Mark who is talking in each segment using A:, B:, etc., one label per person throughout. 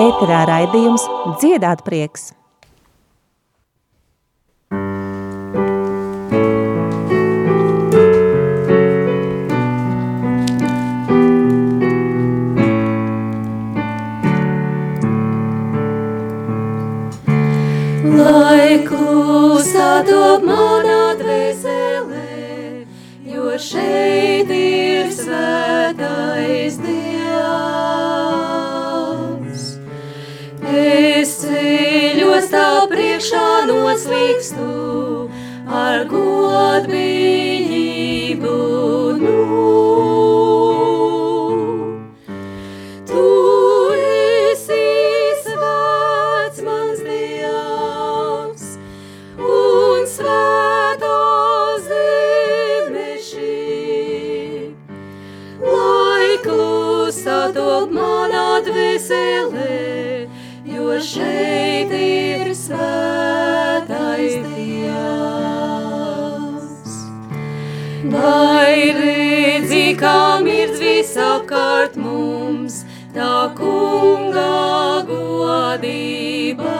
A: Ēterā raidījums Dziedāt prieks.
B: Priekšā noslīkstu ar godbijību. Visapkārt mums, tā kunga godībā?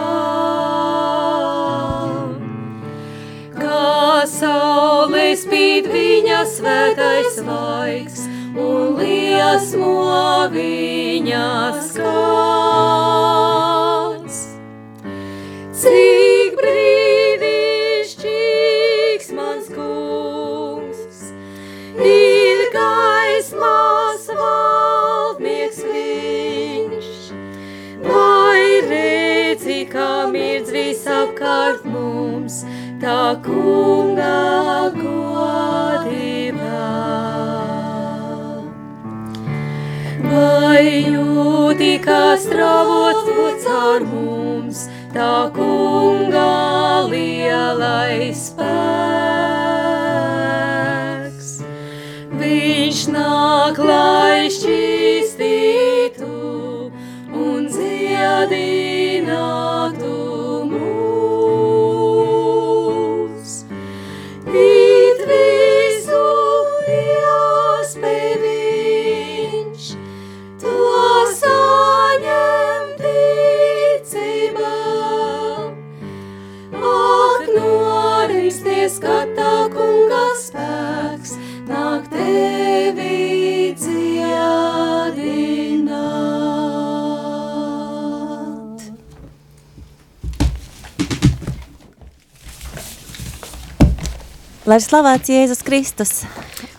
B: Kā saule spīd viņa svētais svaigs un liesmo viņa skats. Tā kunga godībā. Vai jūti, kā stravot to caur mums, tā kunga lielais spēks? Viņš nāk, lai šķīstītu un dziedinātu
A: Lai ir slavēts Jēzus Kristus.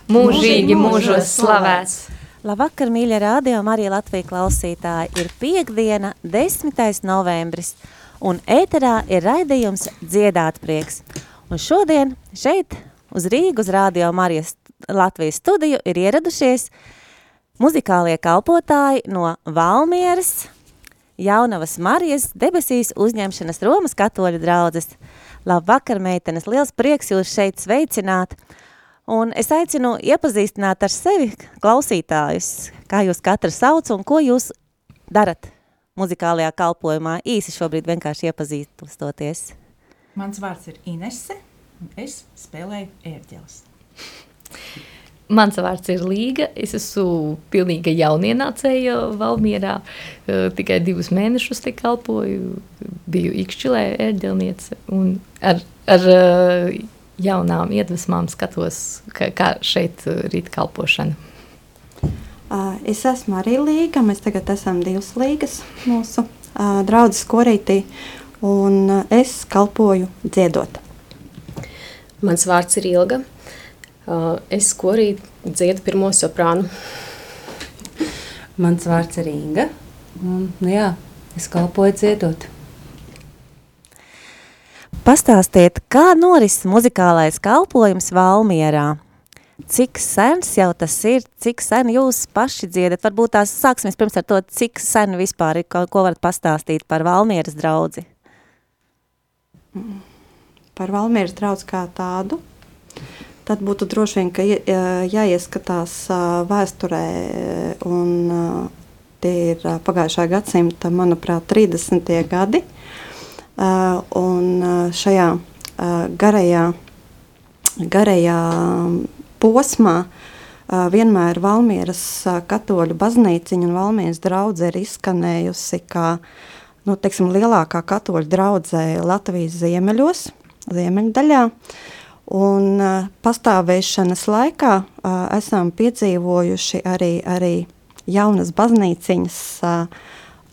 C: Mūžīgi mūžos slavēts.
A: Labvakar, mīļie rādio, arī Latvija klausītāji. Ir piekdiena, 10. novembris, un ēterā ir raidījums Dziedāt prieks. Un šodien šeit uz Rīgu, uz rādio Marijas Latvijas studiju ir ieradušies muzikālie kalpotāji no Valmieras, Jaunavas Marijas debesīs uzņemšanas Romas katoļu draudzes. Labvakar, meitenes, liels prieks jūs šeit sveicināt. Un es aicinu iepazīstināt ar sevi klausītājus, kā jūs katrs sauc un ko jūs darat muzikālajā kalpojumā. Īsi šobrīd vienkārši iepazīstoties.
D: Mans vārds ir Inese, un es spēlēju ērģeles.
C: Mans vārds ir Līga. Es esmu pilnīga jaunienācēja Valmierā. Tikai divus mēnešus te kalpoju. Biju Ikšķilē ērģelniece un ar, ar jaunām iedvesmām skatos, kā, kā šeit rīt kalpošana.
E: Es esmu arī līga. Mēs tagad esam divas līgas mūsu draudzes korītī, un es kalpoju dziedot.
F: Mans vārds ir Ilga. Uh, Es korī dziedu pirmo soprānu.
G: Mans vārds ir Inga. Un, nu jā, es kalpoju dziedot.
A: Pastāstiet, kā norises muzikālais kalpojums Valmierā? Cik sens jau tas ir, cik sen jūs paši dziedat? Varbūt tās sāksimies pirms ar to, cik sen vispār ir, ko, ko varat pastāstīt par Valmieras draudzi?
E: par Valmieras draugu kā tādu, tad būtu droši vien ka jāieskatās vēsturē, un tie ir pagājušā gadsimta, manuprāt, 30. gadi. Un šajā garajā, garajā posmā vienmēr Valmieras katoļu baznīciņa un Valmieras draudze ir izskanējusi kā nu, teiksim, lielākā katoļu draudzē Latvijas ziemeļos, ziemeļdaļā. Un uh, pastāvēšanas laikā uh, esam piedzīvojuši arī, arī jaunas baznīciņas uh,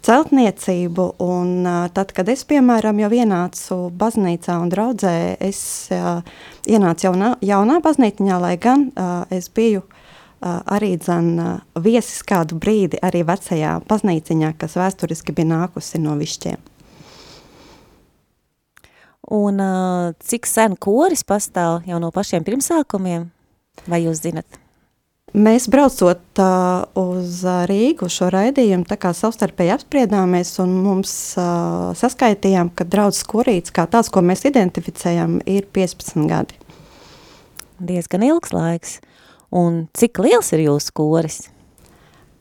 E: celtniecību. Un, uh, tad, kad es, piemēram, jau ienācu baznīcā un draudzē, es uh, ienācu jaunā, jaunā baznīciņā, lai gan uh, es biju uh, arī dzen, uh, viesis kādu brīdi arī vecajā baznīciņā, kas vēsturiski bija nākusi no višķiem.
A: Un uh, cik sen koris pastāv jau no pašiem pirmsākumiem? Vai jūs zinat?
E: Mēs braucot uh, uz uh, Rīgu šo raidījumu, tā kā savstarpēji apspriedāmies un mums uh, saskaitījām, ka draudzes korīts kā tāds, ko mēs identificējam, ir 15 gadi.
A: Diezgan ilgs laiks. Un cik liels ir jūsu koris?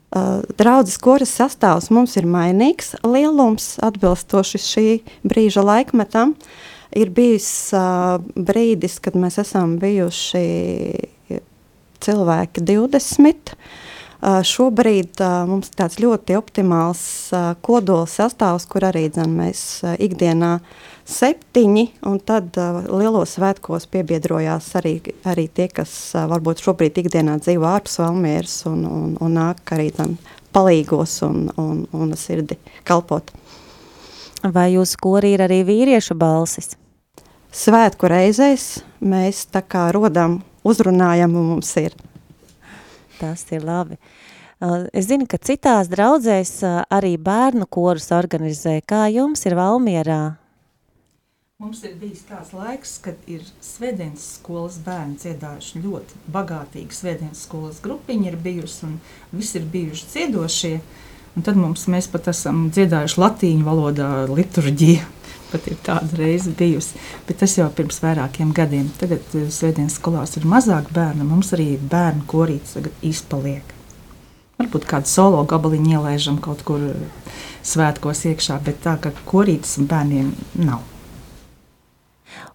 E: Uh, draudzes koras sastāvs mums ir mainīgs lielums, atbilstoši šī brīža laikmetam. Ir bijis uh, brīdis, kad mēs esam bijuši cilvēki 20. Uh, šobrīd uh, mums ir tāds ļoti optimāls uh, kodols sastāvs, kur arī dzen, mēs uh, ikdienā septiņi, un tad uh, lielos svētkos piebiedrojās arī, arī tie, kas uh, varbūt šobrīd ikdienā dzīvo ārpus Valmieras un, un, un nāk arī dzen, palīgos un, un, un sirdi kalpot.
A: Vai jūsu korī ir arī vīriešu balsis?
E: Svētku reizēs mēs tā kā rodam, uzrunājam un mums ir.
A: Tas ir labi. Es zinu, ka citās draudzēs arī bērnu korus organizē. Kā jums ir Valmierā?
D: Mums ir bijis tāds laiks, kad ir svētdienas skolas bērni dziedājuši ļoti bagātīgi. Svētdienas skolas grupiņa ir bijusi un visi ir bijuši dziedošie. Un tad mums, mēs pat esam dziedājuši latīņu valodā liturģiju. Pat ir tāda reize bijusi, bet tas jau pirms vairākiem gadiem. Tagad eh, svētdienas skolās ir mazāk bērnu, mums arī bērnu korīts izpaliek. Varbūt kādu solo gabaliņu ielaižam kaut kur eh, svētkos iekšā, bet tā, ka korītas bērniem nav.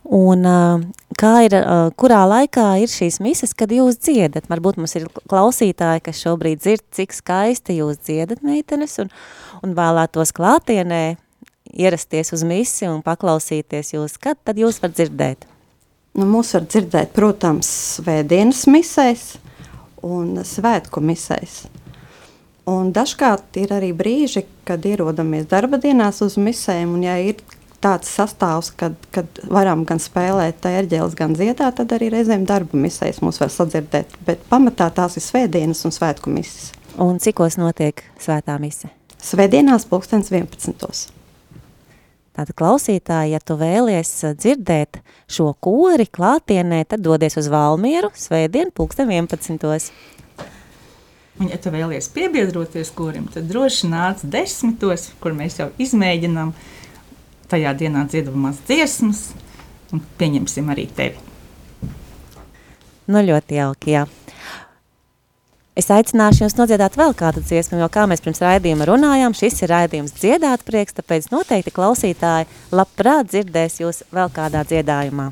A: Un uh, kā ir, kurā laikā ir šīs mises, kad jūs dziedat? Varbūt mums ir klausītāji, kas šobrīd dzird, cik skaisti jūs dziedat, meitenes, un, un vēlētos klātienē ierasties uz misi un paklausīties jūs. Kad tad jūs var dzirdēt?
E: Nu, mūs var dzirdēt, protams, svētdienas misēs un svētku misēs. Un dažkārt ir arī brīži, kad ierodamies darba dienās uz misēm, un ja ir tāds sastāvs, kad, kad varam gan spēlēt ērģeles, gan dziedāt, tad arī reizēm darba misēs mūs var sadzirdēt. Bet pamatā tās ir svētdienas un svētku misas.
A: Un cikos notiek svētā mise?
E: Svētdienās pulkstens 11.
A: Tātad klausītāji, ja tu vēlies uh, dzirdēt šo kori klātienē, tad dodies uz Valmieru svētdien pulksten 11.
D: Un, ja tu vēlies piebiedroties kurim, tad droši nāc desmitos, kur mēs jau izmēģinām tajā dienā dziedamās dziesmas, un pieņemsim arī tevi.
A: Nu, ļoti jauki, jā. Es aicināšu jums nodziedāt vēl kādu dziesmu, jo kā mēs pirms raidījuma runājām, šis ir raidījums dziedāt prieks, tāpēc noteikti klausītāji labprāt dzirdēs jūs vēl kādā dziedājumā.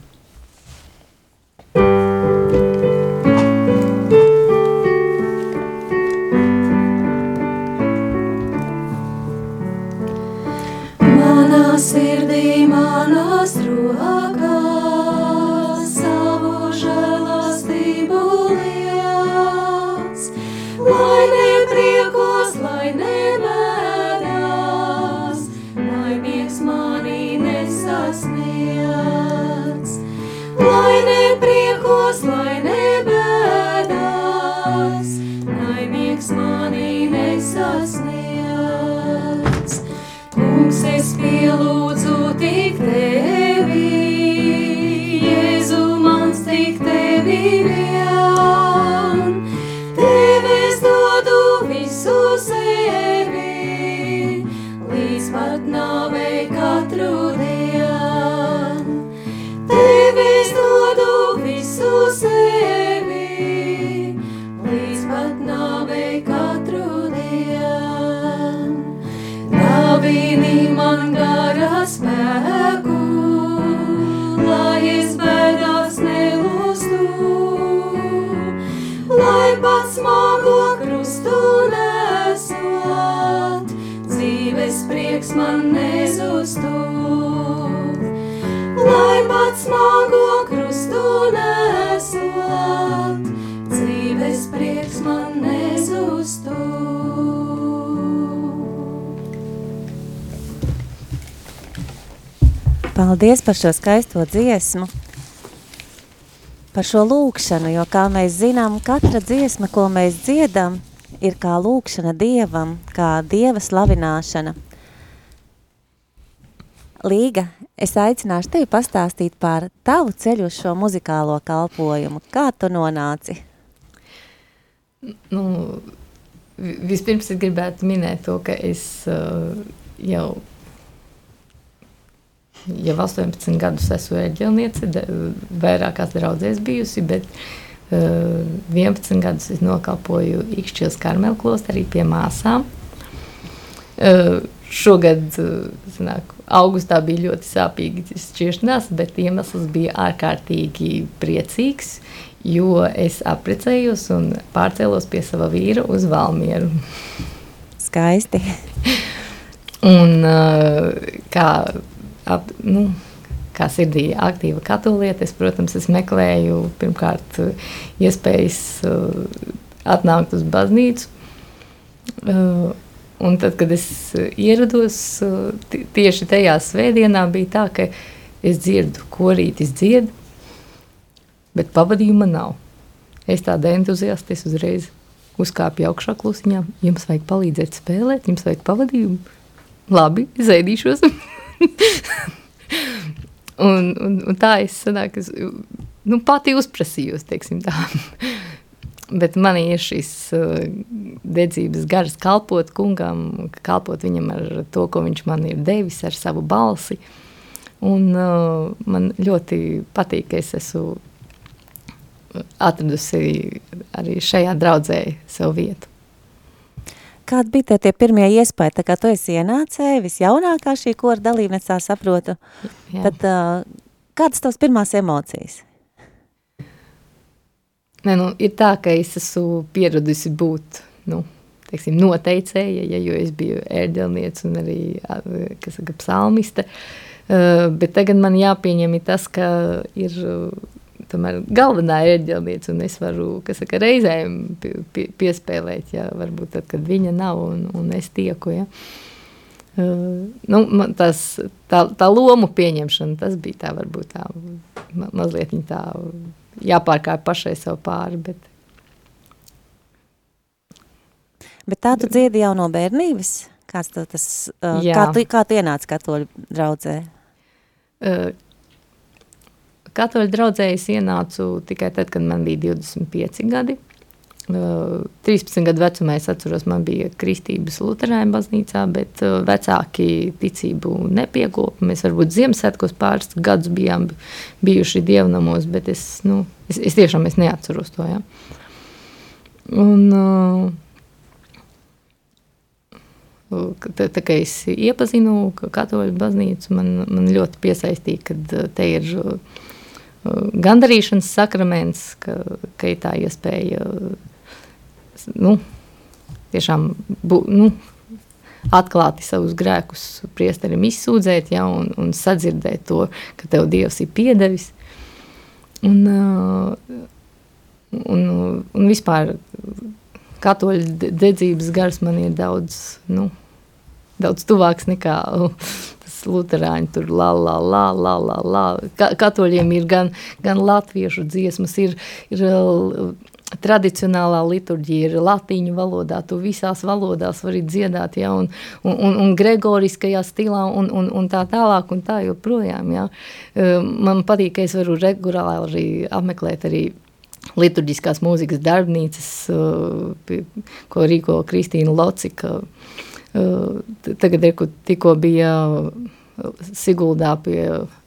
B: Manā sirdī, nepriekos,
A: Paldies par šo skaisto dziesmu, par šo lūkšanu, jo, kā mēs zinām, katra dziesma, ko mēs dziedam, ir kā lūkšana Dievam, kā Dieva slavināšana. Līga, es aicināšu tevi pastāstīt par tavu ceļu uz šo muzikālo kalpojumu. Kā tu nonāci?
C: Nu, vi- vispirms es gribētu minēt to, ka es uh, jau, jau 18 gadus esmu ērģelniece, vairākās draudzēs bijusi, bet uh, 11 gadus es nokalpoju Ikšķils Karmel klosterī pie māsām. Uh, šogad, uh, zināk, augustā bija ļoti sāpīgi šķiršanās, bet iemesls bija ārkārtīgi priecīgs, jo es apprecējos un pārcēlos pie sava vīra uz Valmieru.
A: Skaisti.
C: Un uh, kā, ap, nu, kā sirdī aktīva katoliete, es, protams, es meklēju pirmkārt uh, iespējas uh, atnākt uz baznīcu. Uh, un tad, kad es ierados, ti- tieši tajā svētdienā bija tā, ka es dzirdu, korītis dzied, bet pavadījuma nav. Es tāda entuziasta, es uzreiz uzkāpu augšā klusiņā. Jums vajag palīdzēt spēlēt, jums vajag pavadījumu. Labi, zaidīšos. un, un, un tā es sanāk, es, nu, pati uzprasījos, teiksim tā. Bet man ir šis uh, dedzības gars kalpot kungam, kalpot viņam ar to, ko viņš man ir devis, ar savu balsi. Un uh, man ļoti patīk, ka es esmu atradusi arī šajā draudzē savu vietu.
A: Kādi bija tie, pirmie iespējas? Tā kā tu esi ienācēja, visjaunākā šī kora dalībniece, tā saprotu.
C: Jā.
A: Tad, uh, kādas tavas pirmās emocijas?
C: Ne, nu, ir tā, ka es esmu pieradusi būt nu, teiksim, noteicēja, ja, jo es biju ērģelniece un arī kas saka, psalmiste. Uh, bet tagad man jāpieņem tas, ka ir uh, tomēr galvenā ērģelniece, un es varu saka, reizēm pie, pie, piespēlēt, ja, varbūt tad, kad viņa nav un, un es tieku. Ja. Uh, nu, man tas, tā, tā lomu pieņemšana, tas bija tā varbūt tā ma mazliet tā jāpārkāpj pašai sev pāri, bet
A: Bet tā tu dziedi jau no bērnības? Kāds tev tas, uh,
C: Jā.
A: kā tu, kā tu ienāci katoļu draudzē?
C: Uh, Katoļu draudzē es ienācu tikai tad, kad man bija 25 gadi. Uh, 13 gadu vecumā es atceros, man bija kristības Lutāņu baznīcā, bet uh, vecāki ticību nepiekopa. Mēs varbūt Ziemassvētkos pāris gadus bijām bijuši dievnamos, bet es, nu, es, es tiešām es neatceros to. Ja. Un, uh, Tā, tā kā es iepazinu katoļu baznīcu, man, man ļoti piesaistīja, ka te ir uh, gandarīšanas sakraments, ka, ka ir tā iespēja nu, tiešām bu, nu, atklāti savus grēkus priesterim izsūdzēt ja, un, un sadzirdēt to, ka tev Dievs ir piedevis. Un, uh, un, un vispār katoļu dedzības gars man ir daudz, nu, daudz tuvāks nekā luterāņi tur la, la, la, la, la, la. Ka, katoļiem ir gan, gan latviešu dziesmas, ir, ir uh, tradicionālā liturģija, ir latīņu valodā, tu visās valodās vari dziedāt, ja, un, un, un, gregoriskajā stilā, un, un, un tā tālāk, un tā joprojām, ja. Uh, Man patīk, ka es varu regulāri arī apmeklēt arī liturģiskās mūzikas darbnīcas, uh, ko rīko Kristīna Locika. Tagad ir, tikko bija Siguldā pie,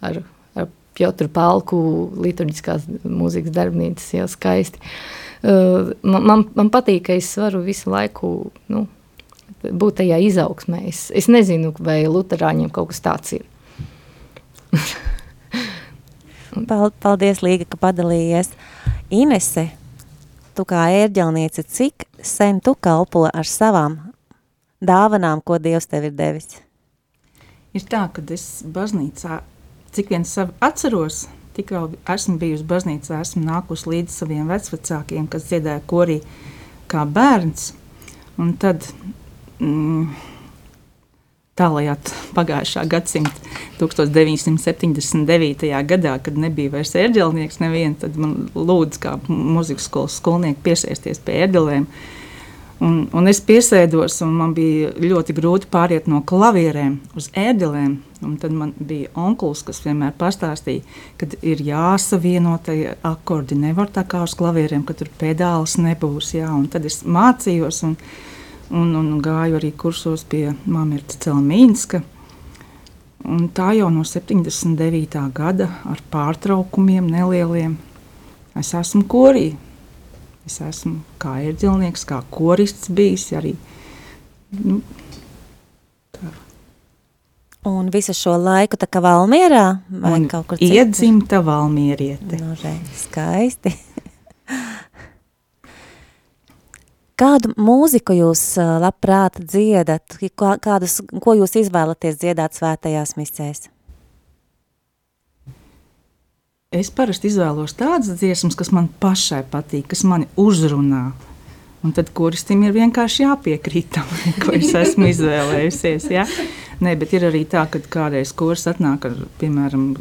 C: ar, ar Piotru Palku liturģiskās mūzikas darbnīcas, jau skaisti. Man, man, man patīk, ka es varu visu laiku nu, būt tajā izaugsmē. Es, es nezinu, vai luterāņiem kaut kas tāds ir.
A: Pal- Paldies, Līga, ka padalījies. Inese, tu kā ērģelniece, cik sen tu kalpo ar savām dāvanām, ko Dievs tev ir devis?
D: Ir tā, ka es baznīcā, cik vien savu atceros, tikā esmu bijusi baznīcā, esmu nākusi līdz saviem vecvecākiem, kas dziedāja korī kā bērns. Un tad mm, tālajā pagājušā gadsimta 1979. gadā, kad nebija vairs ērģelnieks neviens, tad man lūdzu kā muzikas skolas skolnieku piesēsties pie ērģelēm. Un, un es piesēdos, un man bija ļoti grūti pāriet no klavierēm uz ēdelēm. Tad man bija onkls, kas vienmēr pastāstīja, ka ir jāsavieno tie akordi. Nevar tā kā uz klavierēm, ka tur pedāls nebūs. Jā. Un tad es mācījos un, un, un gāju arī kursos pie Mamirta Celmīnska. Un tā jau no 79. gada ar pārtraukumiem nelieliem es esmu korī. Es esmu kā ērģelnieks, kā korists bijis arī. Nu, tā.
A: Un visu šo laiku tā kā Valmierā vai
D: Un
A: kaut kur citur?
D: Iedzimta Valmieriete.
A: Nu, re, skaisti. Kādu mūziku jūs labprāt dziedat? Kā- Kādus, ko jūs izvēlaties dziedāt svētajās misēs?
D: Es parasti izvēlos tādas dziesmas, kas man pašai patīk, kas mani uzrunā. Un tad kuristam ir vienkārši jāpiekrīt tam, ko es esmu izvēlējusies. Ja? Nē, bet ir arī tā, ka kādreiz kurs atnāk ar, piemēram,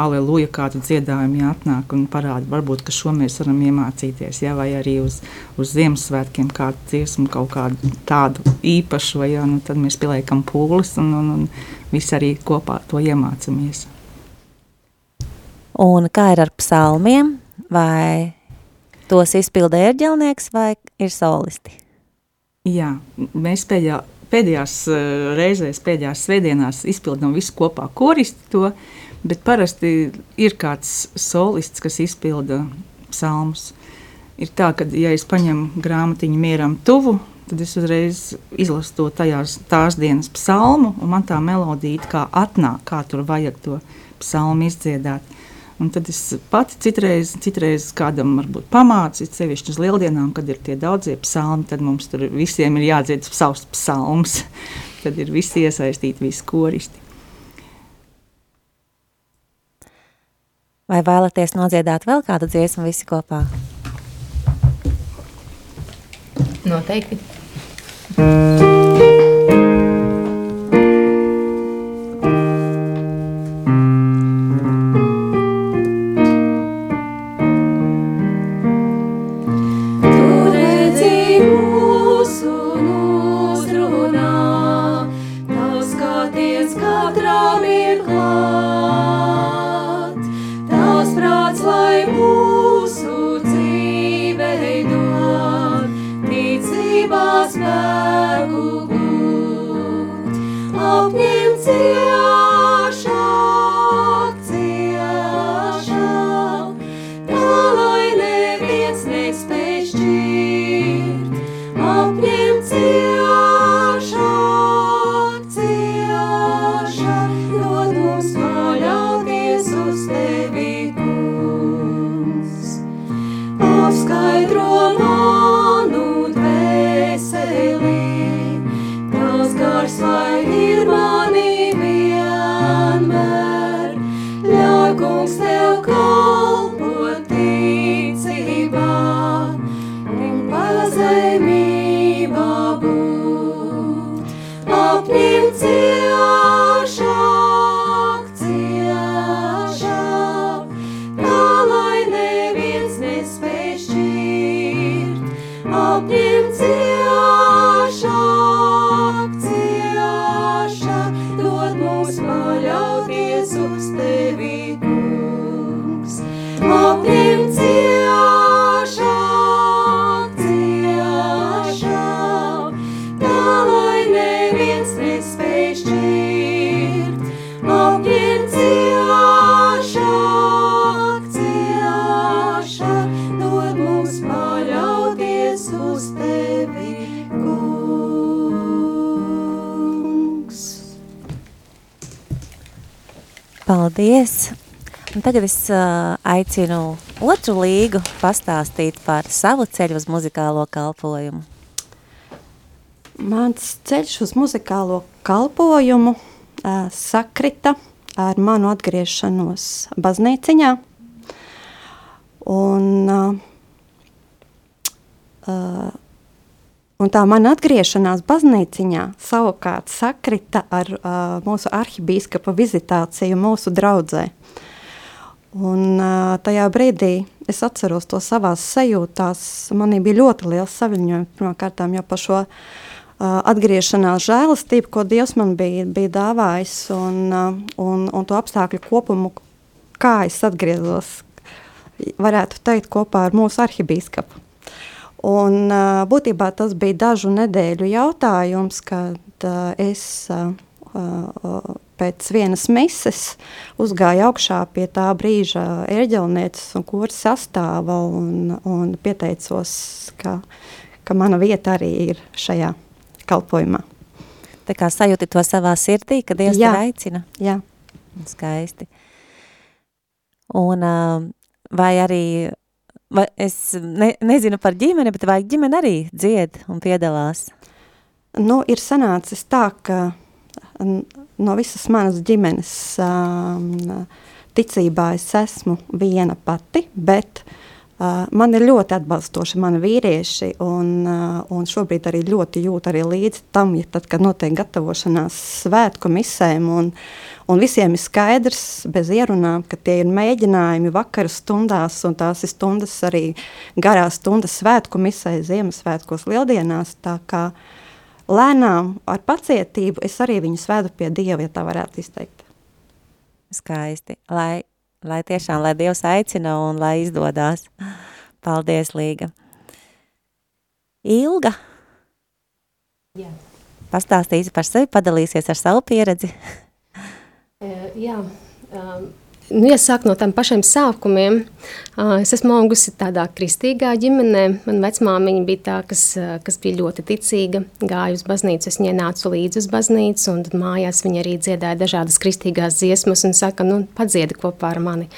D: aleluja kādu dziedājumu jāatnāk un parāda, varbūt, ka šo mēs varam iemācīties, ja? vai arī uz, uz Ziemassvētkiem kādu dziesmu, kaut kādu tādu īpašu, vai, ja? nu, tad mēs pieliekam pūles un, un, un visi arī kopā to iemācamies.
A: Un kā ir ar psalmiem? Vai tos izpilda ērģelnieks vai ir solisti?
D: Jā, mēs pēdējā, pēdējās eh, reizēs, pēdējās svētdienās izpildām visu kopā koristi to, bet parasti ir kāds solists, kas izpilda psalmus. Ir tā, ka, ja es paņemu grāmatiņu mieram tuvu, tad es uzreiz izlasu to tajās, tās dienas psalmu, un man tā melodija kā atnāk, kā tur vajag to psalmu izdziedāt. Un tad es pati citreiz, citreiz kādam varbūt pamācu, sevišķi uz lieldienām, kad ir tie daudzie psalmi, tad mums tur visiem ir jādzied savs psalms. Tad ir visi iesaistīti, visi koristi.
A: Vai vēlaties nodziedāt vēl kādu dziesmu visi kopā?
C: Noteikti.
B: Tu lai ir mani
A: Paldies! Un tagad es uh, aicinu otru līgu pastāstīt par savu ceļu uz muzikālo kalpojumu.
E: Mans ceļš uz muzikālo kalpojumu uh, sakrita ar manu atgriešanos baznīciņā. Un, uh, uh, un tā mana atgriešanās baznīciņā savukārt sakrita ar uh, mūsu arhibīskapa vizitāciju mūsu draudzē. Un uh, tajā brīdī es atceros to savās sajūtās. Manī bija ļoti liels saviņojums pirmkārt jau par šo uh, atgriešanās žēlastību, ko Dievs man bija, bija dāvājis, un, uh, un, un to apstākļu kopumu, kā es atgriezos, varētu teikt, kopā ar mūsu arhibīskapu. Un, būtībā tas bija dažu nedēļu jautājums, kad es pēc vienas mises uzgāju augšā pie tā brīža eļģelnieces un kuras sastāva un, un pieteicos, ka, ka mana vieta arī ir šajā kalpojumā.
A: Tā kā sajūti to savā sirdī, kad Dievs
E: Jā.
A: tevi aicina?
E: Jā.
A: Skaisti. Un vai arī, vai es ne, nezinu par ģimeni, bet vai ģimene arī dzied un piedalās?
E: Nu, ir sanācis tā, ka no visas manas ģimenes um, ticībā es esmu viena pati, bet uh, man ir ļoti atbalstoši mani vīrieši, un, uh, un šobrīd arī ļoti jūt arī līdzi tam, ja tad, kad notiek gatavošanās svētku misēm, un, un visiem ir skaidrs bez ierunām, ka tie ir mēģinājumi vakara stundās, un tās ir stundas arī garās stundas svētku misē, Ziemassvētkos lieldienās, tā kā lēnām ar pacietību es arī viņus vedu pie Dieva, ja tā varētu izteikt.
A: Skaisti. Lai, lai tiešām, lai Dievs aicina un lai izdodās. Paldies, Līga. Ilga.
F: Jā.
A: Pastāstīsi par sevi, padalīsies ar savu pieredzi.
F: Jā, um, nu, ja sāk no tiem pašiem sākumiem, uh, es esmu augusi tādā kristīgā ģimenē. Mana vecmāmiņa bija tā, kas, uh, kas bija ļoti ticīga, gāja uz baznīcu, es viņai nācu līdzi uz baznīcu, un tad mājās viņa arī dziedāja dažādas kristīgās dziesmas un saka, nu, padziedi kopā ar mani.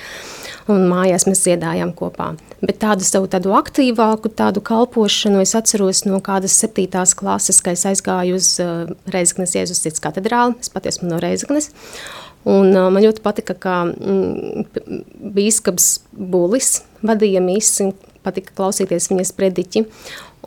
F: Un mājās mēs dziedājām kopā. Bet tādu savu tādu aktīvāku tādu kalpošanu es atceros no kādas septītās klases, kad es aizgāju uz uh, Reizeknes Jēzus Cits katedrāli. Es patiesi esmu no Reizeknes. Un, uh, man ļoti patika, ka mm, bīskaps Bulis vadīja misi, patika klausīties viņas prediķi.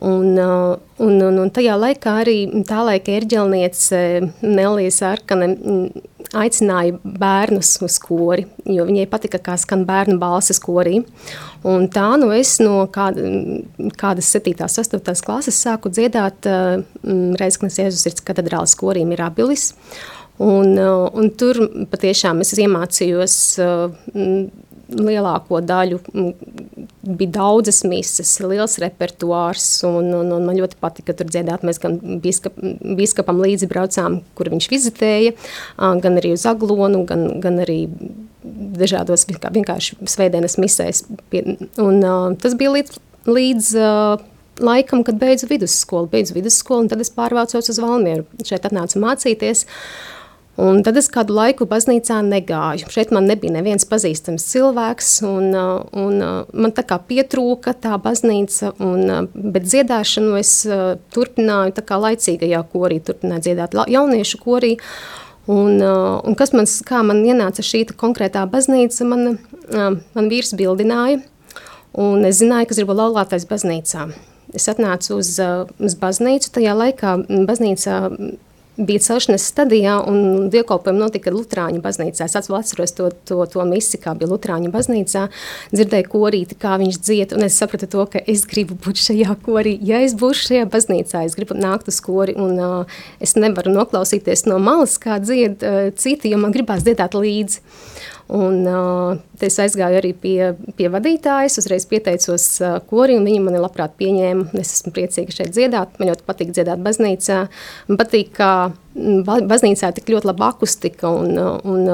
F: Un, uh, un, un, un tajā laikā arī tā laika erģelniece Nelija Sārkane mm, aicināja bērnus uz kori, jo viņai patika, kā skan bērnu balsis korī. Un tā nu es no kāda, kādas 7. 8. klases sāku dziedāt uh, Reizeknes Jēzus Sirds katedrāles korī Mirabilis. Un, uh, un tur patiešām es iemācījos uh, mm, lielāko daļu. Bija daudzas mises, liels repertuārs, un, un, un man ļoti patika tur dziedāt. Mēs gan biskap, biskapam līdzi braucām, kur viņš vizitēja, gan arī uz Aglonu, gan, gan arī dažādos vienkā- vienkārši svētdienas misēs. Un, uh, tas bija līdz, līdz uh, laikam, kad beidzu vidusskolu. Beidzu vidusskolu, un tad es pārvācos uz Valmieru. Šeit atnācu mācīties. Un tad es kādu laiku baznīcā negāju. Šeit man nebija neviens pazīstams cilvēks, un, uh, un uh, man tā kā pietrūka tā baznīca, un, uh, bet dziedāšanu es turpināju tā kā laicīgajā korī, turpināju dziedāt jauniešu korī. Un, un kas man, kā man ienāca šī tā konkrētā baznīca, man, man vīrs bildināja, un es zināju, ka es gribu laulātais baznīcā. Es atnācu uz, uz baznīcu, tajā laikā baznīca bija celšanas stadijā, un dievkalpojumi notika Lutāņu baznīcā. Es atceros, to, to, to misiju, kā bija Lutāņu baznīcā. Dzirdēju korīti, kā viņš dzied, un es sapratu to, ka es gribu būt šajā korī. Ja es būšu šajā baznīcā, es gribu nākt uz kori, un uh, es nevaru noklausīties no malas, kā dzied uh, citi, jo man gribās dziedāt līdzi. Un, uh, es aizgāju arī pie, pie vadītājas, uzreiz pieteicos uh, kori, un viņi mani labprāt pieņēma. Es esmu priecīga šeit dziedāt. Man ļoti patīk dziedāt baznīcā. Man patīk, ka ba- baznīcā ir tik ļoti laba akustika un, un,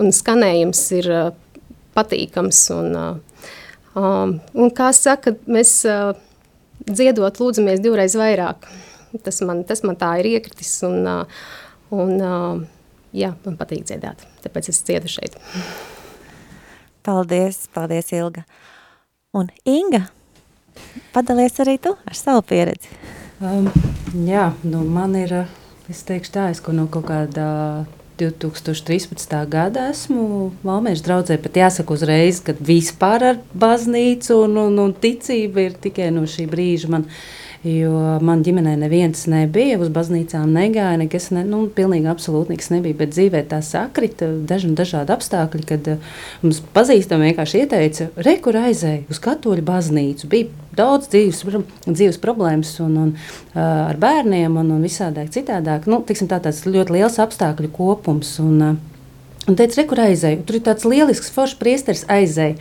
F: un skanējums ir patīkams. Un, um, un kā saka, mēs uh, dziedot lūdzamies divreiz vairāk. Tas man, tas man tā ir iekritis. Un, un, jā, man patīk dziedāt, tāpēc es cietu šeit.
A: Paldies, paldies, Ilga. Un Inga, padalies arī tu ar savu pieredzi.
G: Um, jā, nu man ir, es teikšu tā, es no kaut kādā 2013. gada esmu Valmiešu draudzē, pat jāsaka uzreiz, ka vispār ar baznīcu un, un, un ticību ir tikai no šī brīža man Jo man ģimenē neviens nebija, uz baznīcām negāja, nekas ne, nu, pilnīgi absolūti nekas nebija. Bet dzīvē tā sakrita daži dažādi apstākļi, kad uh, mums pazīstami vienkārši ieteica, re, kur aizēja uz katoļu baznīcu. Bija daudz dzīves, dzīves problēmas un, un, uh, ar bērniem un, un visādāk citādāk. Nu, tiksim, tā tāds ļoti liels apstākļu kopums. Un, uh, Un teica, re, kur aizēju. Tur ir tāds lielisks, foršs priesteris aizēja.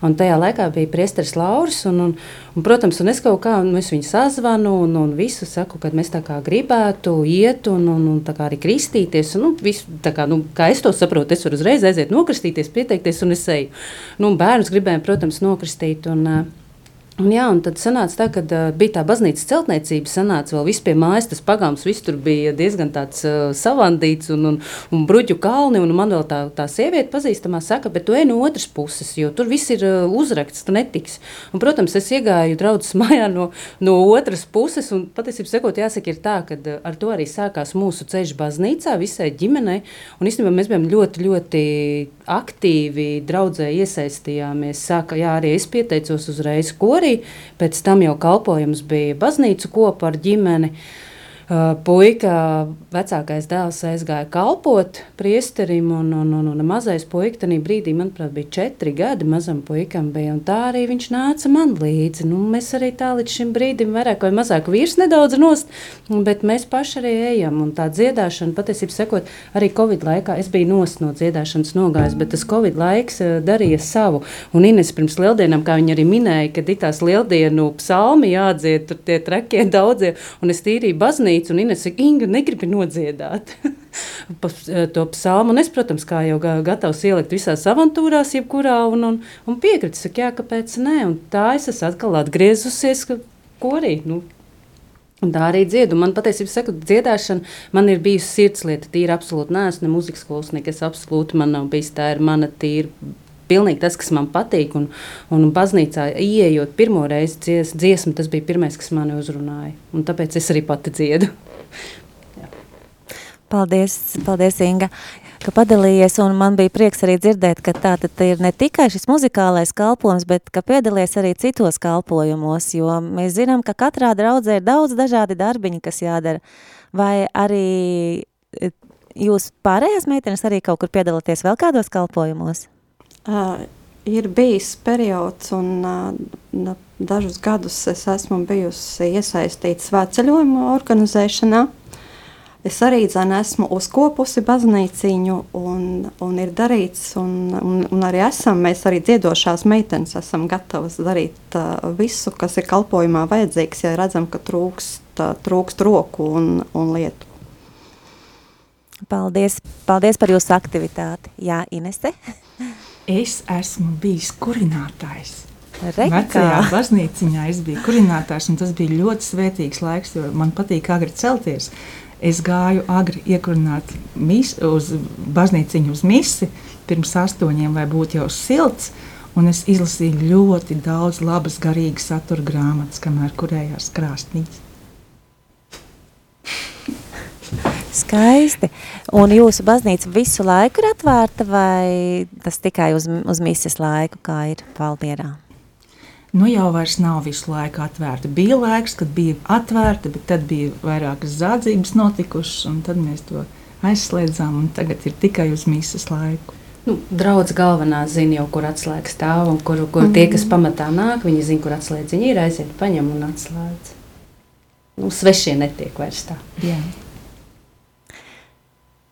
G: Un tajā laikā bija priesteris Lauris. Un, un, un, protams, un es kaut kā, un es viņu sazvanu un, un visu saku, kad mēs tā kā gribētu iet un, un, un tā kā arī kristīties. Un, nu, visu, tā kā, nu, kā es to saprotu, es varu uzreiz aiziet nokristīties, pieteikties un es eju. Nu, bērnus gribēju, protams, nokristīt. Un, uh, Un, jā, un tad sanāca tā, ka uh, bija tā baznīcas celtniecība, sanāca vēl viss pie mājas, tas pagāms, viss tur bija diezgan tāds uh, savandīts un, un, un bruģu kalni, un man vēl tā, tā sieviete pazīstamā saka, bet tu ej no otras puses, jo tur viss ir uh, uzrakts, tu netiks. Un, protams, es iegāju draudzes mājā no, no otras puses, un patiesībā sakot, jāsaka ir tā, ka uh, ar to arī sākās mūsu ceļš baznīcā, visai ģimenei, un īstenībā mēs bijām ļoti, ļoti aktīvi draudzē iesaistījāmies. Sāka, jā, arī es pieteicos uzreiz korī, pēc tam jau kalpojums bija baznīcu kopa ar ģimeni. Uh, puika, vecākais dēls aizgāja kalpot priesterim, un, un, un, un mazais puika tajā brīdī, manuprāt, bija četri gadi mazam puikam, bija, un tā arī viņš nāca man līdzi. Nu, mēs arī tā līdz šim brīdim vairāk vai mazāk vīrs nedaudz nost, bet mēs paši arī ejam, un tā dziedāšana, patiesībā sekot, arī Covid laikā es biju nost no dziedāšanas nogājis, bet tas Covid laiks uh, darīja savu, un Ines pirms lieldienām, kā viņa arī minēja, kad ir tās lieldienu psalmi jādzied, tur tie trekie daudzie, un es tīrīju baznīcu, baznīcu, un Ines saka, Inga, negribi nodziedāt eh, to psalmu. Un es, protams, kā jau gatavs ielikt visās avantūrās, jebkurā, un, un, un piekrītu, saka, jā, kāpēc nē. Un tā es esmu atkal atgriezusies, korī. Nu, Un tā arī dziedu. Man patiesībā, saka, dziedāšana man ir bijusi sirdslieta. Tīra absolūti neesmu ne muzikas skolas, nekas absolūti man nav bijis. Tā ir mana tīra pilnīgi tas, kas man patīk. Un, un baznīcā ienākot pirmo reizi dzies, dziesmu, tas bija pirmais, kas mani uzrunāja. Un tāpēc es arī pati dziedu.
A: paldies, paldies, Inga, ka padalījies. Man bija prieks arī dzirdēt, ka tā ir ne tikai šis muzikālais kalpojums, bet ka piedalījies arī citos kalpojumos. Jo mēs zinām, ka katrā draudzē ir daudz dažādi darbiņi, kas jādara. Vai arī e, jūs pārējās meitenes arī kaut kur piedalāties vēl kādos kalpojumos?
E: Uh, ir bijis periods, un uh, dažus gadus es esmu bijusi iesaistīta svētceļojuma organizēšanā. Es arī dzēnu, esmu uzkopusi baznīciņu, un, un ir darīts, un, un, un arī esam, mēs arī dziedošās meitenes esam gatavas darīt uh, visu, kas ir kalpojumā vajadzīgs, ja redzam, ka trūkst, uh, trūkst roku un, un lietu.
A: Paldies, paldies par jūsu aktivitāti. Jā, Inese?
D: Es esmu bijis kurinātājs.
A: Rekā.
D: Vecajā baznīciņā es biju kurinātājs, un tas bija ļoti svētīgs laiks, jo man patīk agri celties. Es gāju agri iekurināt mis, uz baznīciņu uz misi pirms astoņiem, lai būtu jau silts, un es izlasīju ļoti daudz labas garīgas satura grāmatas, kamēr kurējās krāstniņas.
A: Skaisti. Un jūsu baznīca visu laiku ir atvērta vai tas tikai uz, uz mises laiku, kā ir Valmierā?
D: Nu jau vairs nav visu laiku atvērta. Bija laiks, kad bija atvērta, bet tad bija vairākas zādzības notikušas, un tad mēs to aizslēdzām, un tagad ir tikai uz mises laiku.
G: Nu, Draudzes galvenā zina jau, kur atslēgas stāv, un kur, kur mm tie, kas pamatā nāk, viņi zina, kur atslēdziņi ir, aiziet, paņem un atslēdz. Nu, svešie netiek vairs tā.
D: Jā.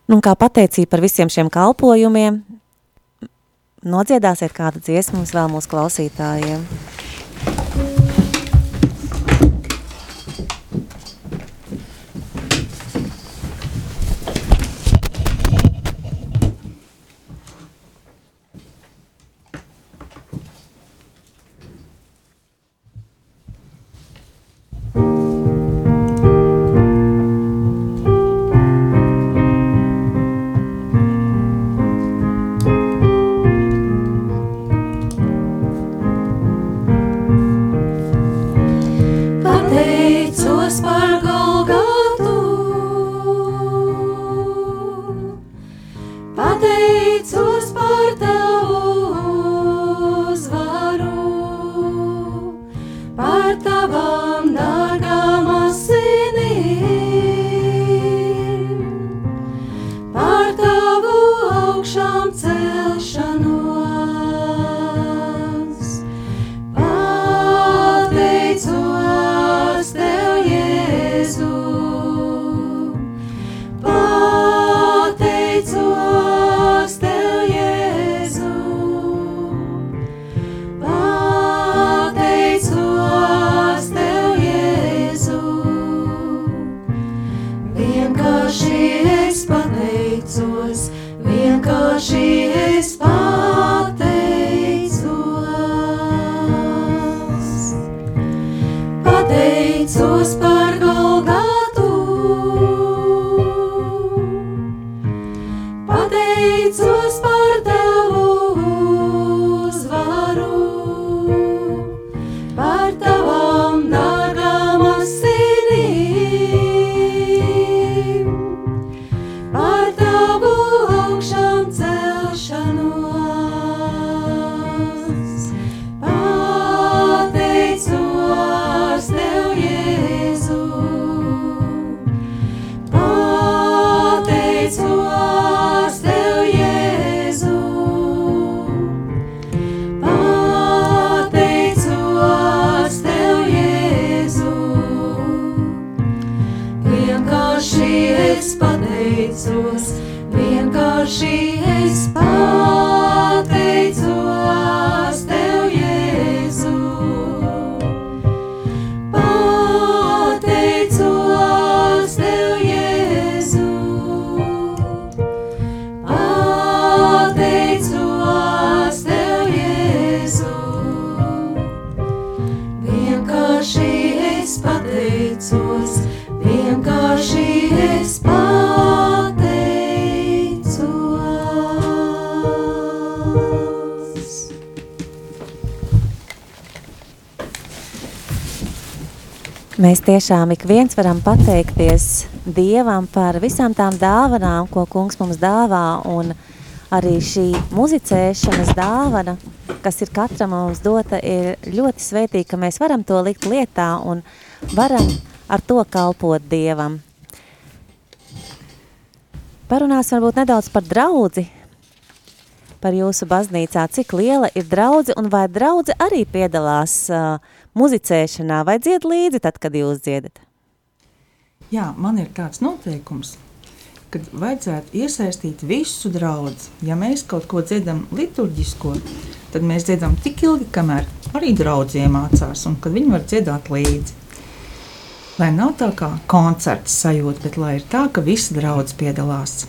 A: Nu, un kā pateicība par visiem šiem kalpojumiem, nodziedāsiet kādu dziesmu mums vēl mūsu klausītājiem.
B: vienkārši
A: Mēs tiešām ik viens varam pateikties Dievam par visām tām dāvanām, ko kungs mums dāvā, un arī šī muzicēšanas dāvana, kas ir katram mums dota, ir ļoti svētīga, ka mēs varam to likt lietā un varam ar to kalpot Dievam. Parunāsim varbūt nedaudz par draudzi, par jūsu baznīcā, cik liela ir draudze un vai draudze arī piedalās uh, muzicēšanā vai dzied līdzi tad, kad jūs dziedat?
D: Jā, man ir tāds noteikums, ka vajadzētu iesaistīt visu draugu. Ja mēs kaut ko dziedam liturģisko, tad mēs dziedam tik ilgi, kamēr arī draugi iemācās un kad viņi var dziedāt līdzi. Lai nav tā kā koncerts sajūta, bet lai ir tā, ka visi draugi piedalās.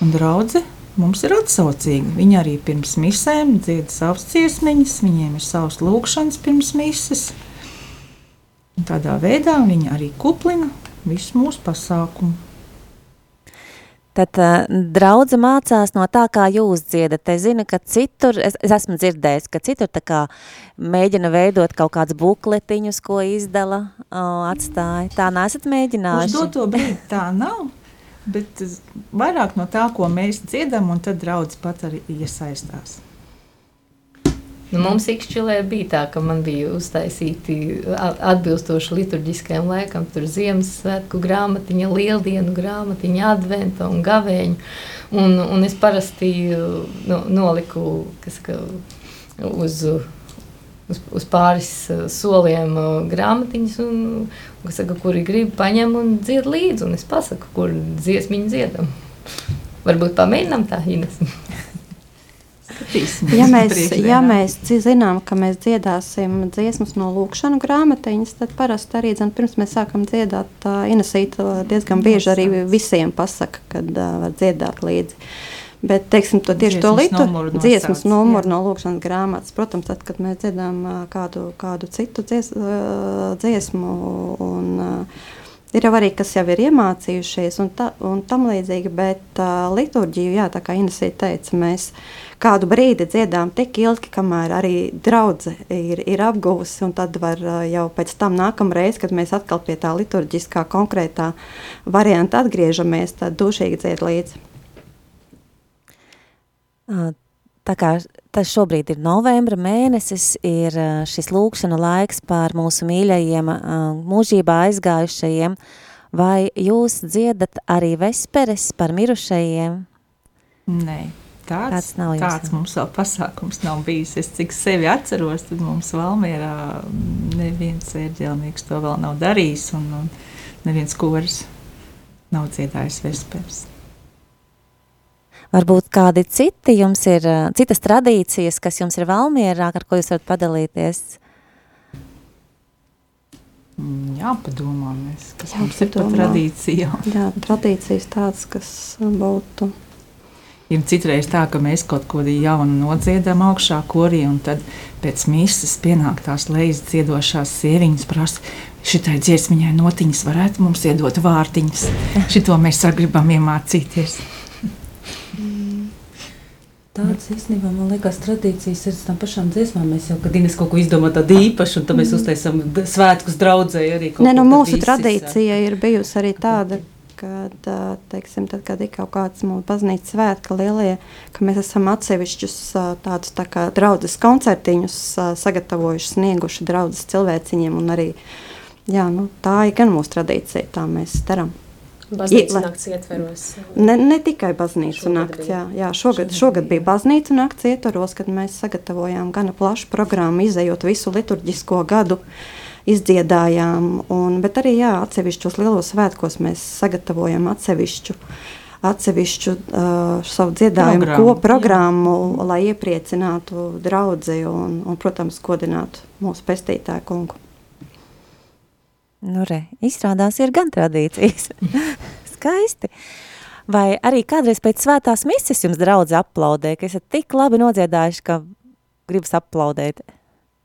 D: Un draugi mums ir atsaucīgi. Viņi arī pirms misēm dzied savas ciesmiņas, viņiem ir savs lūkšanas pirms mises. Un tādā veidā viņi arī kuplina visu mūsu pasākumu.
A: Tad uh, draudze mācās no tā, kā jūs dziedat. Es zinu, ka citur, es, es esmu dzirdējis, ka citur kā mēģina veidot kaut kādus bukletiņus, ko izdala, uh, atstāja. Tā nesat
D: Uz
A: mēģinājuši?
D: doto brīdi tā nav, bet vairāk no tā, ko mēs dziedam, un tad draugs pat arī iesaistās.
C: Nu, mums Ikšķilē bija tā, ka man bija uztaisīti atbilstoši liturģiskajam laikam, tur Ziemassvētku grāmatiņa, lieldienu grāmatiņa, adventa un gavēņu. Un, un es parasti nu, noliku kas, ka, uz, uz, uz pāris uh, soliem uh, grāmatiņas, un, un, saka, kuri grib paņem un dzied līdzi, un es pasaku, kur dziesmiņu dziedam. Varbūt pamēģinām tā, Ines.
E: Ja mēs, ja mēs zinām, ka mēs dziedāsim dziesmas no lūkšanu grāmatiņas, tad parasti arī dzen, pirms mēs sākam dziedāt, uh, Inesīta diezgan bieži arī visiem pasaka, kad uh, var dziedāt līdzi. Bet, teiksim, to tieši to litu,
D: numuru
E: dziesmas numuru
D: jā.
E: no lūkšanas grāmatas. Protams, tad, kad mēs dziedām kādu, kādu citu dzies, dziesmu, un ir jau arī, kas jau ir iemācījušies, un, ta, un tam līdzīgi, bet uh, liturģiju, jā, tā kā Inesīta teica, mēs kādu brīdi dziedām tik ilgi, kamēr arī draudzene ir, ir apguvusi, un tad var jau pēc tam nākamreiz, kad mēs atkal pie tā liturģiskā konkrētā varianta atgriežamies, tad dušīgi dzied līdzi.
A: Tā kā tas šobrīd ir novembra mēnesis, ir šis lūkšana laiks par mūsu mīļajiem, mūžībā aizgājušajiem, vai jūs dziedat arī vesperes par mirušajiem?
D: Nē, tāds,
A: Tāds nav jums,
D: tāds mums vēl pasākums nav bijis. Es cik sevi atceros, tad mums Valmierā neviens ērģelnieks to vēl nav darījis, un, un neviens koris nav dziedājis vespers.
A: Varbūt kādi citi jums ir, ā, citas tradīcijas, kas jums ir Valmierā, ar ko jūs varat padalīties?
D: Mm, Jāpadomā, mēs, kas
E: Jā,
D: mums ir par tradīciju.
E: Jā, tradīcijas tādas, kas būtu.
D: Ir citreiz tā, ka mēs kaut ko jaunu nodziedam augšā korī, un tad pēc misijas pienāk tās lejas dziedošās sieviņas, prasa, šitai dziesmiņai notiņas varētu mums iedot vārtiņas. Šito mēs gribam iemācīties.
G: Tādas īstenībā man liekas, tradīcijas ir tam pašām dziesmām. Mēs jau kad Ines kaut ko izdomājam tādu īpašu, un tad mēs uztaisām d- svētkus draudzēji arī.
E: Nē, nu, mūsu
G: visi
E: tradīcija ir bijusi arī tāda, kad, teiksim, tad, kad ir kaut kāds mūsu baznīcas svētki lielie, ka mēs esam atsevišķus tādus tā kā draudzes koncertiņus sagatavojuši, snieguši draudzes cilvēciņiem, un arī, jā, nu, tā ir gan mūsu tradīcija, tā mēs darām.
F: Baznīcas nakts ietveros.
E: Ne, ne tikai baznīcas
F: Šogad
E: nakts,
F: bija.
E: jā, jā šogad, šogad bija baznīca nakts ietvaros, kad mēs sagatavojām gana plašu programmu, izējot visu liturģisko gadu izdziedājām. Un, bet arī jā, atsevišķos lielos svētkos mēs sagatavojam atsevišķu, atsevišķu uh, savu dziedājumu
B: Programmu,
E: ko, programmu, jā. lai iepriecinātu draugu un, un, protams, godinātu mūsu pestītāju kungu.
A: Nu, re, izrādās ir gan tradīcijas. Skaisti. Vai arī kādreiz pēc svētās mises jums draudze aplaudē, ka esat tik labi nodziedājuši, ka gribas aplaudēt?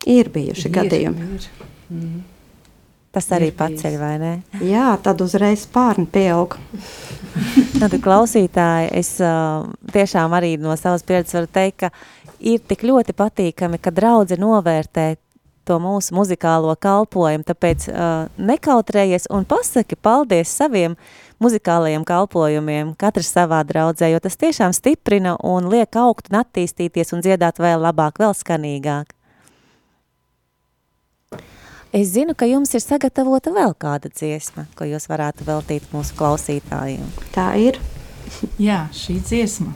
E: Ir bijuši ir, gadījumi. Ir.
A: Mm. Tas arī ir paceļ, bijis. vai ne?
E: Jā, tad uzreiz spārni pieaug.
A: tad, klausītāji, es uh, tiešām arī no savas pieredzes varu teikt, ka ir tik ļoti patīkami, ka draudze novērtē to mūsu muzikālo kalpojumu, tāpēc uh, nekautrējies un pasaki paldies saviem muzikālajiem kalpojumiem, katrs savā draudzē, jo tas tiešām stiprina un liek augt un attīstīties un dziedāt vēl labāk, vēl skanīgāk. Es zinu, ka jums ir sagatavota vēl kāda dziesma, ko jūs varētu veltīt mūsu klausītājiem.
E: Tā ir.
B: Jā, šī dziesma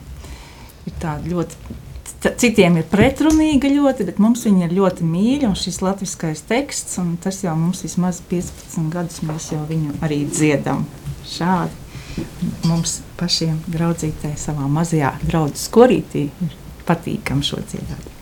B: ir tāda ļoti Citiem ir pretrunīga ļoti, bet mums viņa ir ļoti mīļa. Šis latviskais teksts, un tas jau mums vismaz 15 gadus mēs jau viņu arī dziedam. Šādi mums pašiem draudzītē savā mazajā draugu skorītī ir patīkam šo dziedāt.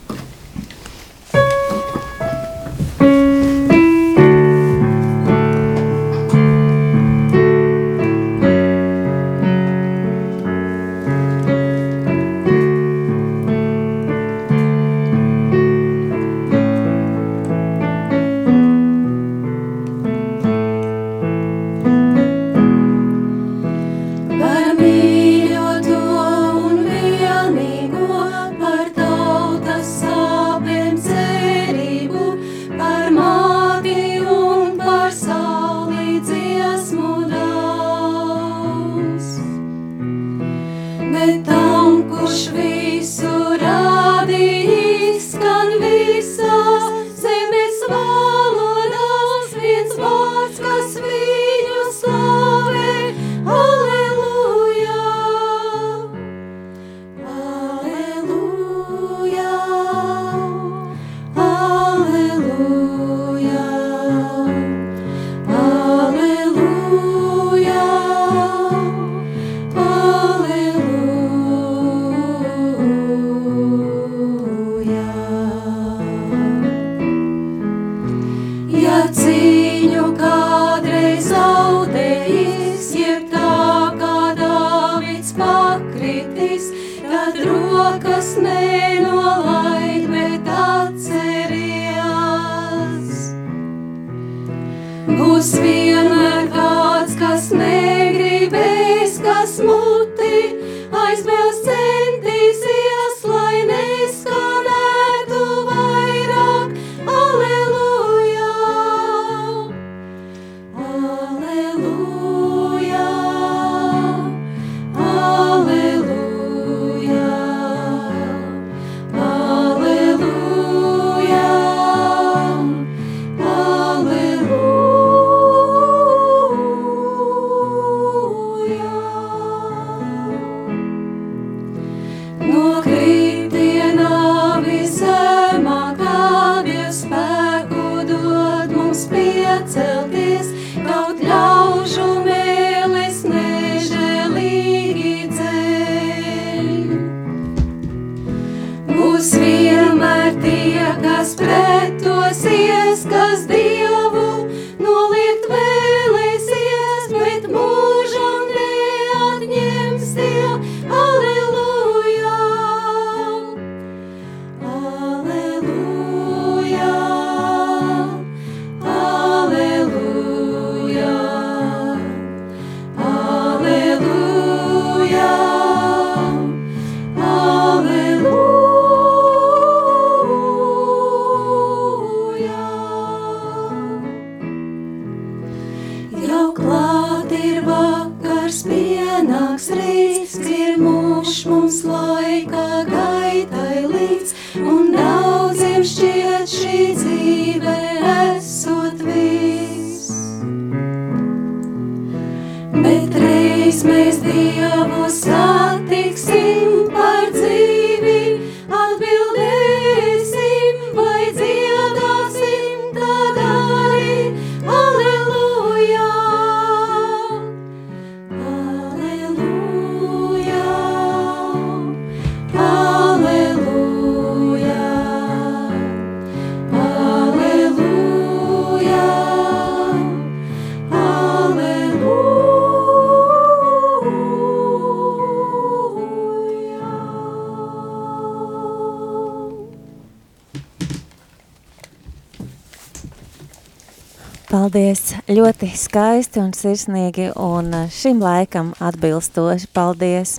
A: Ļoti skaisti un sirsnīgi un uh, šim laikam atbilstoši. Paldies!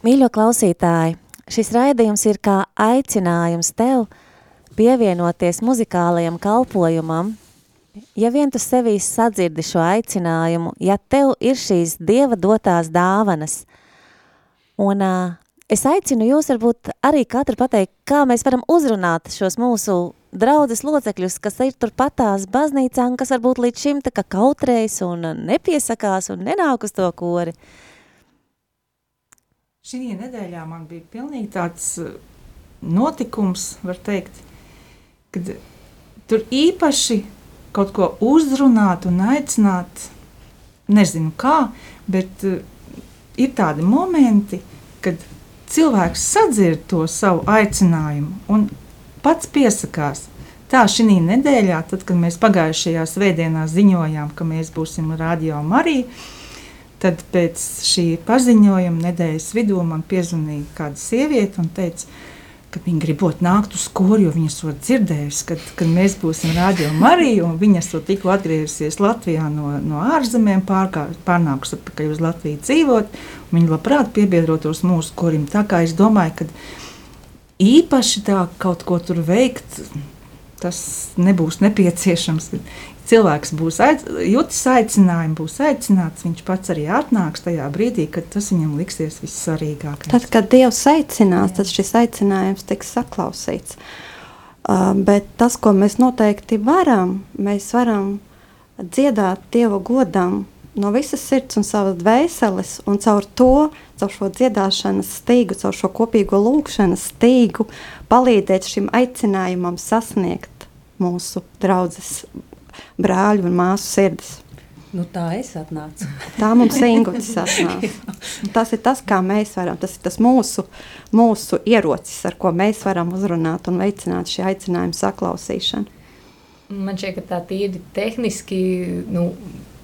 A: Mīļo klausītāji, šis raidījums ir kā aicinājums tev pievienoties muzikālajam kalpojumam. Ja vien tu sevī sadzirdi šo aicinājumu, ja tev ir šīs Dieva dotās dāvanas, un uh, es aicinu jūs varbūt arī katru pateikt, kā mēs varam uzrunāt šos mūsu draudzes locekļus, kas ir tur patās baznīcā un kas varbūt līdz šim tā kā kautrējas un nepiesakās un nenāk uz to kori.
D: Šī nedēļā man bija pilnīgi tāds uh, notikums, var teikt, kad tur īpaši kaut ko uzrunāt un aicināt, nezinu kā, bet uh, ir tādi momenti, kad cilvēks sadzird to savu aicinājumu un pats piesakās. Tā šī nedēļā, tad, kad mēs pagājušajā svētdienā ziņojām, ka mēs būsim radio Marija, tad pēc šī paziņojuma nedēļas vidū man piezvanīja kāda sieviete un teica, ka viņa gribot nākt uz skolu, jo viņa to dzirdējusi, kad, kad mēs būsim radio Marija, un viņa to tikko atgriezusies Latvijā no, no ārzemēm, pārkā, pārnākusi atpakaļ uz Latviju dzīvot, viņa labprāt piebiedrotos mūsu korim. Tā kā es domāju, ka īpaši tā kaut ko tur veikt, tas nebūs nepieciešams cilvēks būs aic, jutis aicinājumu, būs aicināts, viņš pats arī atnāks tajā brīdī, kad tas viņam liksies vissvarīgākais.
E: Tad, kad Dievs aicinās, tad šis aicinājums tiks saklausīts. Uh, bet tas, ko mēs noteikti varam, mēs varam dziedāt Dieva godam no visas sirds un savas dvēseles, un caur to, caur šo dziedāšanas stīgu, caur šo kopīgo lūgšanas stīgu, palīdzēt šim aicinājumam sasniegt mūsu draudzes brāļu un māsu sirdis.
G: Nu, tā es atnācu.
E: Tā mums ir Ingūns atnāca. Tas ir tas, kā mēs varam, tas ir tas mūsu, mūsu ierocis, ar ko mēs varam uzrunāt un veicināt šī aicinājuma saklausīšanu.
C: Man šķiet, ka tā tīri tehniski nu,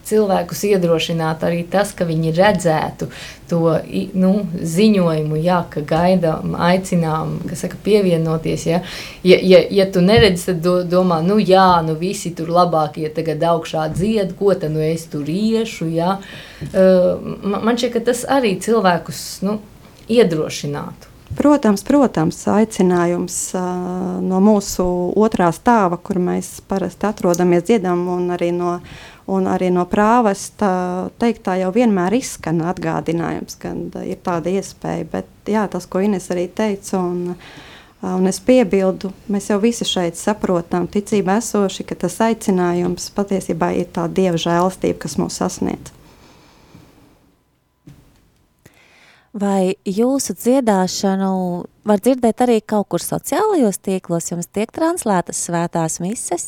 C: cilvēkus iedrošināt arī tas, ka viņi redzētu to nu, ziņojumu, jā, ka gaidām, aicinām, kas saka, pievienoties. Ja, ja, ja, ja tu neredzi, tad do, domā, nu jā, nu visi tur labākie tagad augšā dzied, ko tad nu es tur iešu. Ja. Uh, man šķiet, ka tas arī cilvēkus nu, iedrošinātu.
E: Protams, protams, aicinājums uh, no mūsu otrā stāva, kur mēs parasti atrodamies, dziedam, un arī no, un arī no prāvesta teiktā jau vienmēr izskan atgādinājums, ka ir tāda iespēja. Bet jā, tas, ko Ines arī teica, un, un es piebildu, mēs jau visi šeit saprotam, ticība esoši, ka tas aicinājums patiesībā ir tā dieva žēlastība, kas mūs sasniedz.
A: Vai jūsu dziedāšanu var dzirdēt arī kaut kur sociālajos tīklos? Jums tiek translētas svētās mises?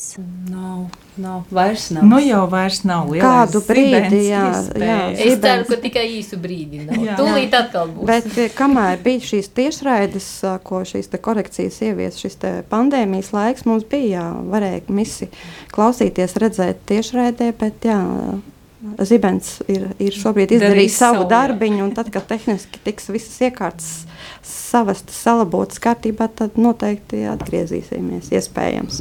G: Nav, nav, vairs nav.
D: Nu jau vairs nav.
E: Kādu brīdi, jā, jā.
C: Es ceru, ka tikai īsu brīdi nav. Jā. Tūlīt atkal būs.
E: Bet eh, kamēr bija šīs tiešraides, eh, ko šīs te korekcijas ievies, šis te pandēmijas laiks mums bija, jā, varēja misi klausīties, redzēt tiešraidē, bet jā, Zibens ir, ir šobrīd izdarījis savu darbiņu, un tad, kad tehniski tiks visas iekārtas savestas, salabotas kārtībā, tad noteikti atgriezīsimies, iespējams.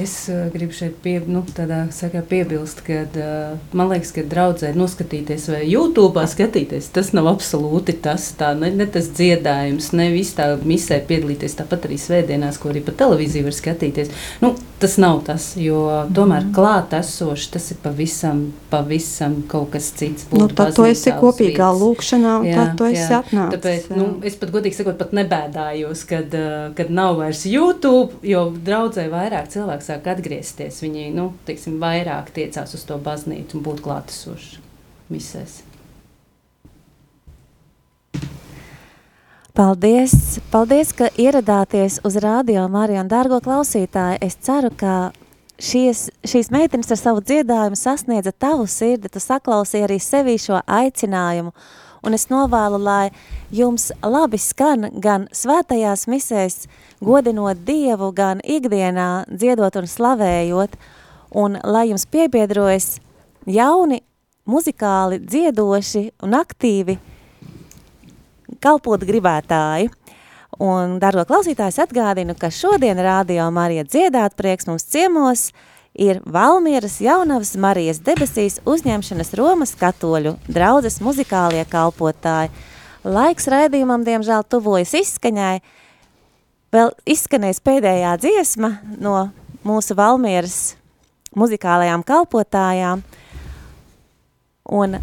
G: Es uh, gribu šeit pie, nu, tādā, saka, piebilst, ka uh, man liekas, ka draudzē noskatīties vai YouTube skatīties, tas nav absolūti tas, tā, ne, ne tas dziedājums, ne viss tā misē piedalīties, tāpat arī svētdienās, ko arī pa televīziju var skatīties. Nu, tas nav tas, jo tomēr mm. klāt esoši tas ir pavisam, pavisam kaut kas cits.
E: Nu, tad tu esi kopīgā lūkšanā, un jā, tad tu esi jā. atnācis.
G: Tāpēc, jā. nu, es pat godīgi sakot, pat nebēdājos, kad, uh, kad nav vairs YouTube, jo draudzē vairāk cilvēku cilvēki sāk atgriezties. Viņi nu, teiksim, vairāk tiecās uz to baznīcu un būt klātesoši misēs.
A: Paldies, paldies, ka ieradāties uz rādio Mariju un dārgo klausītāju. Es ceru, ka šies, šīs meitenes ar savu dziedājumu sasniedza tavu sirdi, tu saklausīji arī sevī šo aicinājumu. Un es novēlu, lai jums labi skan gan svētajās misēs, godinot Dievu, gan ikdienā dziedot un slavējot, un lai jums piebiedrojas jauni, muzikāli, dziedoši un aktīvi kalpot gribētāji.
B: Un, dargo klausītājs, atgādinu, ka šodien rādio Marija dziedāt prieks mums ciemos ir Valmieras jaunavas Marijas debesīs uzņemšanas Romas katoļu draudzes muzikālie kalpotāji. Laiks raidījumam, diemžēl, tuvojas izskaņai. Vēl izskanēs pēdējā dziesma no mūsu Valmieras muzikālajām kalpotājām. Un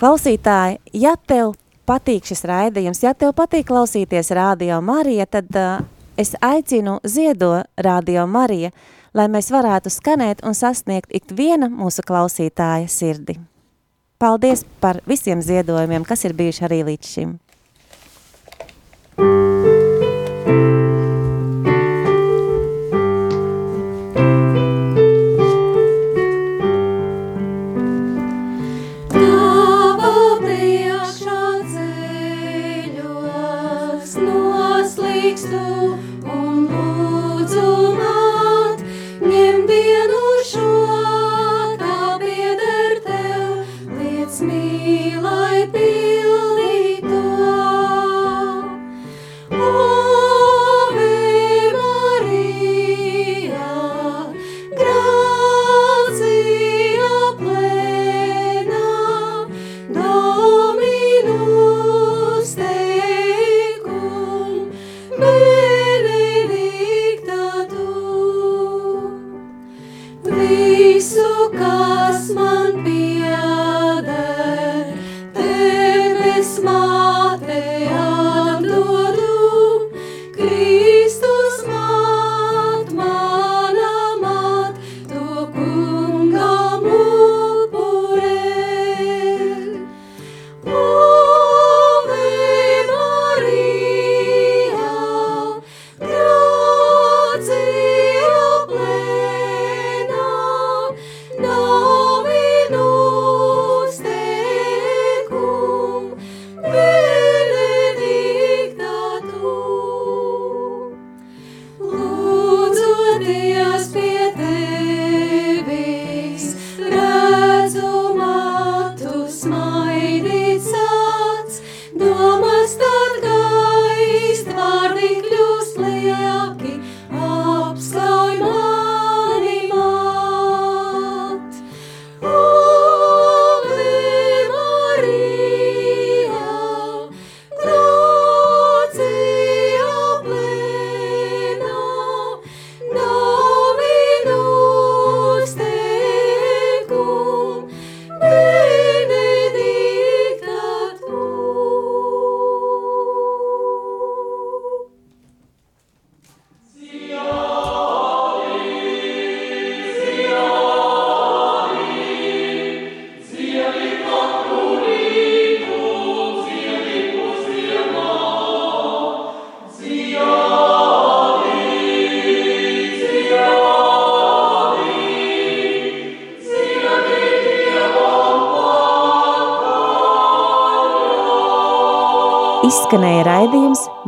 B: klausītāji, ja tev patīk šis raidījums, ja tev patīk klausīties Rādio Marija, tad uh, es aicinu ziedo Rādio Marija, lai mēs varētu skanēt un sasniegt ikviena mūsu klausītāja sirdi. Paldies par visiem ziedojumiem, kas ir bijuši arī līdz šim.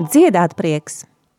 B: Dziedāt prieks.